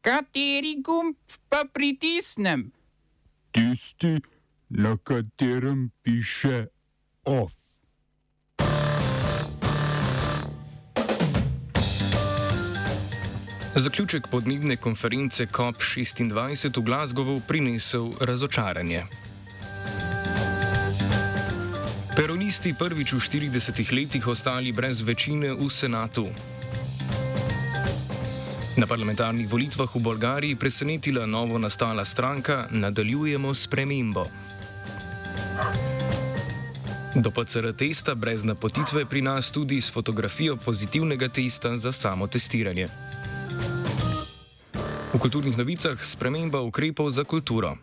Kateri gumb pa pritisnem? Tisti, na katerem piše OF. Zaključek podnebne konference COP26 v Glasgowu prinesel razočaranje. Peronisti prvič v 40 letih ostali brez večine v senatu. Na parlamentarnih volitvah v Bolgariji presenetila novo nastala stranka Nadaljujemo s premembo. Do PCR testa brez napotitve pri nas tudi s fotografijo pozitivnega testa za samo testiranje. V kulturnih novicah sprememba ukrepov za kulturo.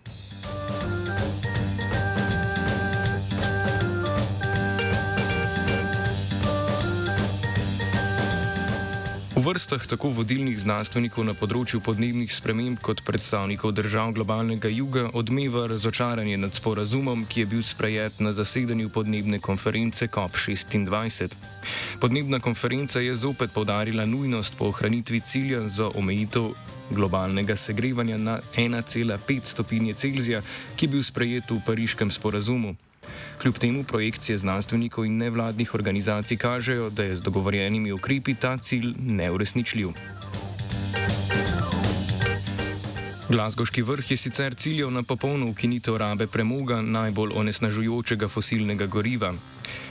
Vrstah tako vodilnih znanstvenikov na področju podnebnih sprememb kot predstavnikov držav globalnega juga odmeva razočaranje nad sporazumom, ki je bil sprejet na zasedanju podnebne konference COP26. Podnebna konferenca je zopet povdarila nujnost po ohranitvi cilja za omejitev globalnega segrevanja na 1,5 stopinje Celzija, ki je bil sprejet v pariškem sporazumu. Kljub temu projekcije znanstvenikov in nevladnih organizacij kažejo, da je z dogovorjenimi ukrepi ta cilj neuresničljiv. Glasgoški vrh je sicer ciljal na popolno ukinitev rabe premoga najbolj onesnažujočega fosilnega goriva.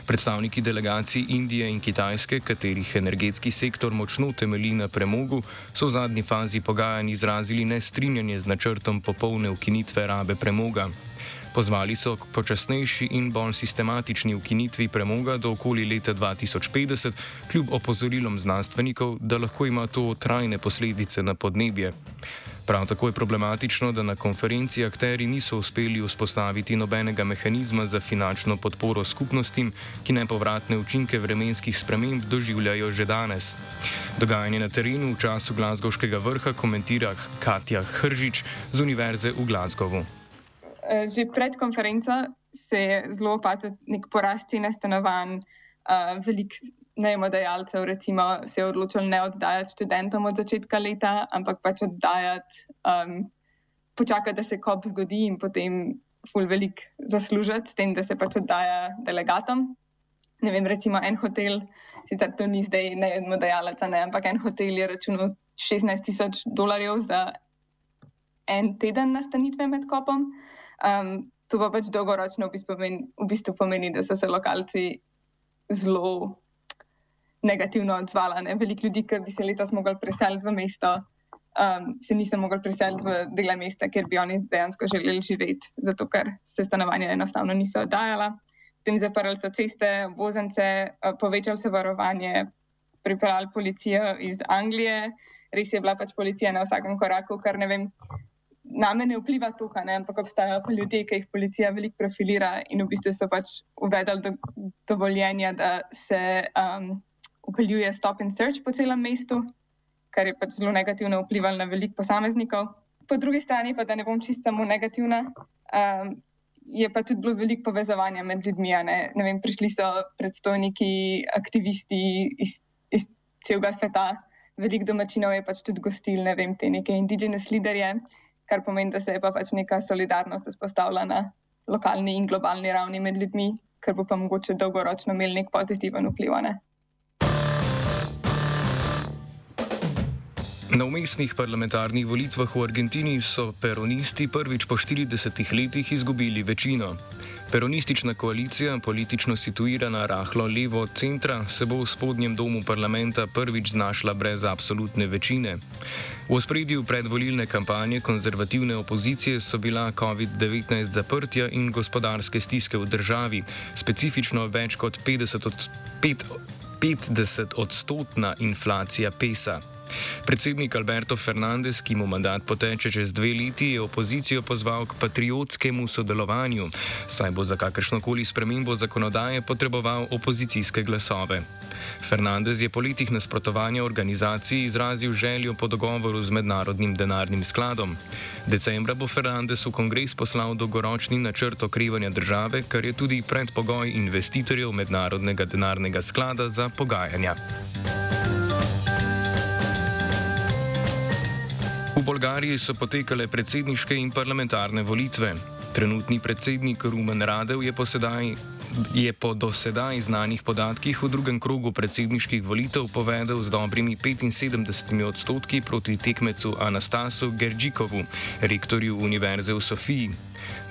Predstavniki delegacij Indije in Kitajske, katerih energetski sektor močno temelji na premogu, so v zadnji fazi pogajanj izrazili nestrinjanje z načrtom popolne ukinitve rabe premoga. Pozvali so k počasnejši in bolj sistematični ukinitvi premoga do okoli leta 2050, kljub opozorilom znanstvenikov, da lahko ima to trajne posledice na podnebje. Prav tako je problematično, da na konferenci akteri niso uspeli vzpostaviti nobenega mehanizma za finančno podporo skupnostim, ki nepovratne učinke vremenskih sprememb doživljajo že danes. Dogajanje na terenu v času Glasgowskega vrha komentira Katja Hržič z Univerze v Glasgowu. Eh, že pred konferenco se je zelo opazil nek porast cene stanovanj, uh, veliko najemodajalcev, recimo, se je odločil ne oddajati študentom od začetka leta, ampak pač oddajati, um, počakati, da se kop zgodi in potem ful velik zaslužiti s tem, da se pač oddaja delegatom. Ne vem, recimo en hotel, sicer to ni zdaj najemodajalec, ne, ampak en hotel je računal 16 tisoč dolarjev za en teden nastanitve med kopom. Um, to pa pač dolgoročno v bistvu, pomeni, v bistvu pomeni, da so se lokalci zelo negativno odzvali. Veliko ljudi, ki bi se letos mogli preseliti v mesto, um, se niso mogli preseliti v dele mesta, kjer bi oni dejansko želeli živeti, zato ker se stanovanja enostavno niso oddajala. Potem zaprli so ceste, vozence, povečali so varovanje, pripeljali policijo iz Anglije. Res je bila pač policija na vsakem koraku, kar ne vem, na me ne vpliva tukaj, ne, ampak obstajajo pa ljudje, ki jih policija veliko profilira in v bistvu so pač uvedli do, dovoljenja, da se um, upeljuje stop and search po celem mestu, kar je pač zelo negativno vplivalo na veliko posameznikov. Po drugi strani pa, da ne bom čisto samo negativna. Um, Je pa tudi bilo veliko povezovanja med ljudmi. Ne? Ne vem, prišli so predstojniki, aktivisti iz, iz celega sveta, veliko domačinov je pač tudi gostil, ne vem, te neke indigenous liderje kar pomeni, da se je pa pač neka solidarnost vzpostavila na lokalni in globalni ravni med ljudmi, kar bo pa mogoče dolgoročno imel nek pozitiven vpliv. Ne? Na umestnih parlamentarnih volitvah v Argentini so peronisti prvič po 40 letih izgubili večino. Peronistična koalicija, politično situirana rahlo levo od centra, se bo v spodnjem domu parlamenta prvič znašla brez absolutne večine. V ospredju predvolilne kampanje konzervativne opozicije so bila COVID-19 zaprtja in gospodarske stiske v državi, specifično več kot 50, od, 5, 50 odstotna inflacija pesa. Predsednik Alberto Fernandez, ki mu mandat poteče čez dve leti, je opozicijo pozval k patriotskemu sodelovanju, saj bo za kakršnokoli spremembo zakonodaje potreboval opozicijske glasove. Fernandez je po letih nasprotovanja organizaciji izrazil željo po dogovoru z mednarodnim denarnim skladom. Decembra bo Fernandez v kongres poslal dolgoročni načrt okrevanja države, kar je tudi predpogoj investitorjev mednarodnega denarnega sklada za pogajanja. Bolgariji so potekale predsedniške in parlamentarne volitve. Trenutni predsednik Rumen Radev je, posedaj, je po dosedaj znanih podatkih v drugem krogu predsedniških volitev povedal z dobrimi 75 odstotki proti tekmecu Anastasu Gerđikovu, rektorju Univerze v Sofiji.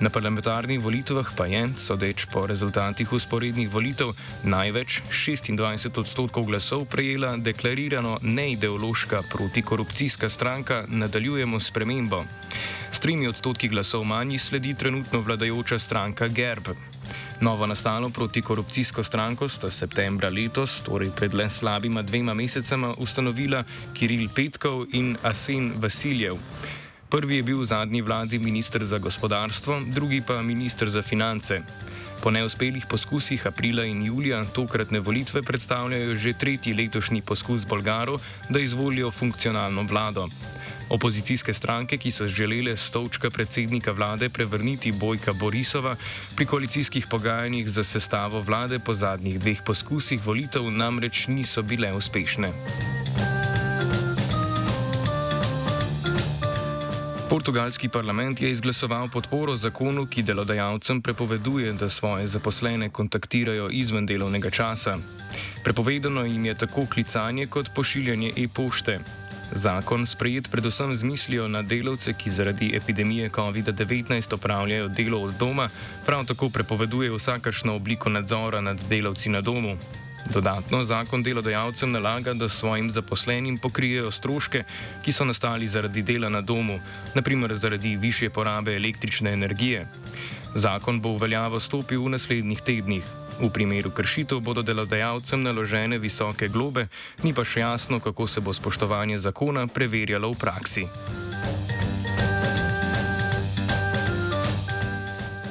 Na parlamentarnih volitvah pa je, sodeč po rezultatih usporednih volitev, največ 26 odstotkov glasov prejela deklarirano neideološka protikorupcijska stranka Nadaljujemo spremembo. S tremi odstotki glasov manj sledi trenutno vladajoča stranka Gerb. Novo nastalo protikorupcijsko stranko sta septembra letos, torej pred le slabima dvema mesecema, ustanovila Kiril Petkov in Asen Vasiljev. Prvi je bil v zadnji vladi ministr za gospodarstvo, drugi pa ministr za finance. Po neuspelih poskusih aprila in julija tokratne volitve predstavljajo že tretji letošnji poskus Bolgarov, da izvolijo funkcionalno vlado. Opozicijske stranke, ki so želele stolčka predsednika vlade prevrniti Bojka Borisova, pri koalicijskih pogajanjih za sestavo vlade po zadnjih dveh poskusih volitev namreč niso bile uspešne. Portugalski parlament je izglasoval podporo zakonu, ki delodajalcem prepoveduje, da svoje zaposlene kontaktirajo izven delovnega časa. Prepovedano jim je tako klicanje kot pošiljanje e-pošte. Zakon, sprejet predvsem z mislijo na delavce, ki zaradi epidemije COVID-19 opravljajo delo od doma, prav tako prepoveduje vsakršno obliko nadzora nad delavci na domu. Dodatno zakon delodajalcem nalaga, da svojim zaposlenim pokrijejo stroške, ki so nastali zaradi dela na domu, naprimer zaradi više porabe električne energije. Zakon bo v veljavo stopil v naslednjih tednih. V primeru kršitev bodo delodajalcem naložene visoke globe, ni pa še jasno, kako se bo spoštovanje zakona preverjalo v praksi.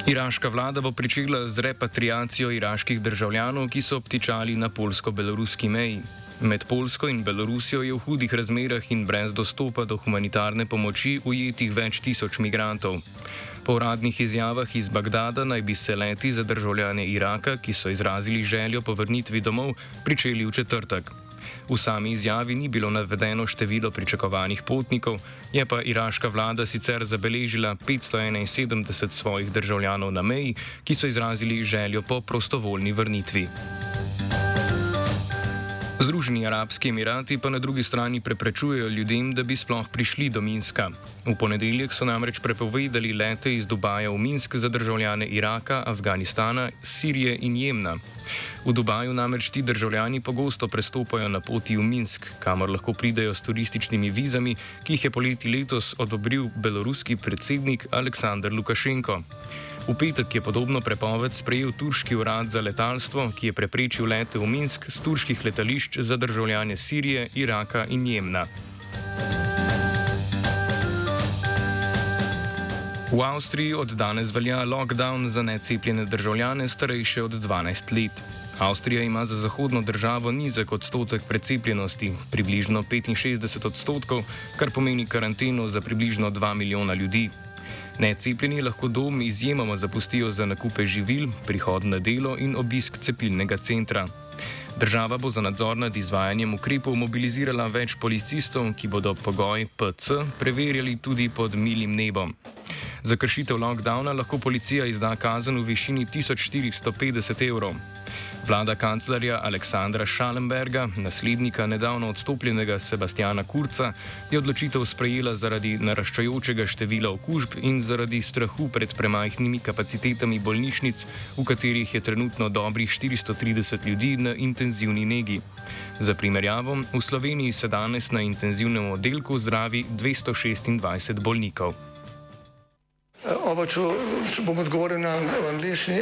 Iraška vlada bo pričela z repatriacijo iraških državljanov, ki so obtičali na polsko-beloruski meji. Med Polsko in Belorusijo je v hudih razmerah in brez dostopa do humanitarne pomoči ujetih več tisoč migrantov. Po uradnih izjavah iz Bagdada naj bi se leti za državljane Iraka, ki so izrazili željo po vrnitvi domov, pričeli v četrtek. V sami izjavi ni bilo navedeno število pričakovanih potnikov, je pa iraška vlada sicer zabeležila 571 svojih državljanov na meji, ki so izrazili željo po prostovoljni vrnitvi. Združeni arabski emirati pa na drugi strani preprečujejo ljudem, da bi sploh prišli do Minska. V ponedeljek so namreč prepovedali lete iz Dubaja v Minsk za državljane Iraka, Afganistana, Sirije in Jemna. V Dubaju namreč ti državljani pogosto prestopajo na poti v Minsk, kamor lahko pridejo s turističnimi vizami, ki jih je poleti letos odobril beloruski predsednik Aleksandr Lukašenko. V petek je podobno prepoved sprejel turški urad za letalstvo, ki je preprečil lete v Minsk z turških letališč za državljane Sirije, Iraka in Jemna. V Avstriji od danes velja lockdown za necepljene državljane starejše od 12 let. Avstrija ima za zahodno državo nizek odstotek precepljenosti, približno 65 odstotkov, kar pomeni karanteno za približno 2 milijona ljudi. Necepljeni lahko dom izjemoma zapustijo za nakupe živil, prihod na delo in obisk cepilnega centra. Država bo za nadzor nad izvajanjem ukrepov mobilizirala več policistov, ki bodo pogoj PC preverjali tudi pod milim nebom. Za kršitev lockdowna lahko policija izda kazen v višini 1450 evrov. Vlada kanclerja Aleksandra Schallenberga, naslednika nedavno odstopljenega Sebastiana Kurca, je odločitev sprejela zaradi naraščajočega števila okužb in zaradi strahu pred premajhnimi kapacitetami bolnišnic, v katerih je trenutno dobrih 430 ljudi na intenzivni negi. Za primerjavo, v Sloveniji se danes na intenzivnem oddelku zdravi 226 bolnikov. Oba, če, če bom odgovoril na angliški.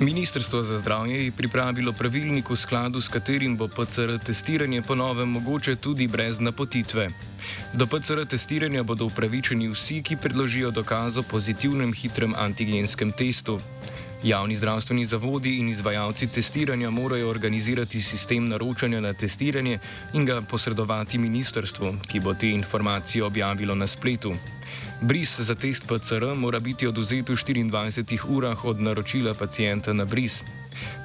Ministrstvo za zdravje je pripravilo pravilnik, v skladu s katerim bo PCR testiranje ponovem mogoče tudi brez napotitve. Do PCR testiranja bodo upravičeni vsi, ki predložijo dokaz o pozitivnem hitrem antigenskem testu. Javni zdravstveni zavodi in izvajalci testiranja morajo organizirati sistem naročanja na testiranje in ga posredovati ministrstvu, ki bo te informacije objavilo na spletu. Bris za test PCR mora biti oduzet v 24 urah od naročila pacijenta na bris.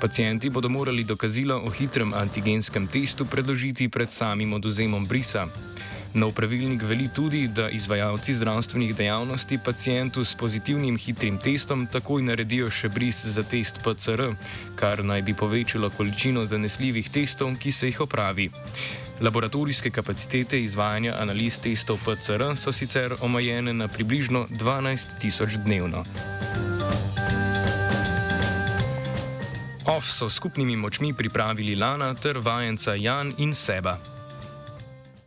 Pacijenti bodo morali dokazilo o hitrem antigenskem testu predložiti pred samim oduzemom brisa. Nov pravilnik veli tudi, da izvajalci zdravstvenih dejavnosti pacijentu s pozitivnim hitrim testom takoj naredijo še bris za test PCR, kar naj bi povečalo količino zanesljivih testov, ki se jih opravi. Laboratorijske kapacitete izvajanja analiz testov PCR so sicer omejene na približno 12 tisoč dnevno. OF so skupnimi močmi pripravili Lana ter vajenca Jan in Seba.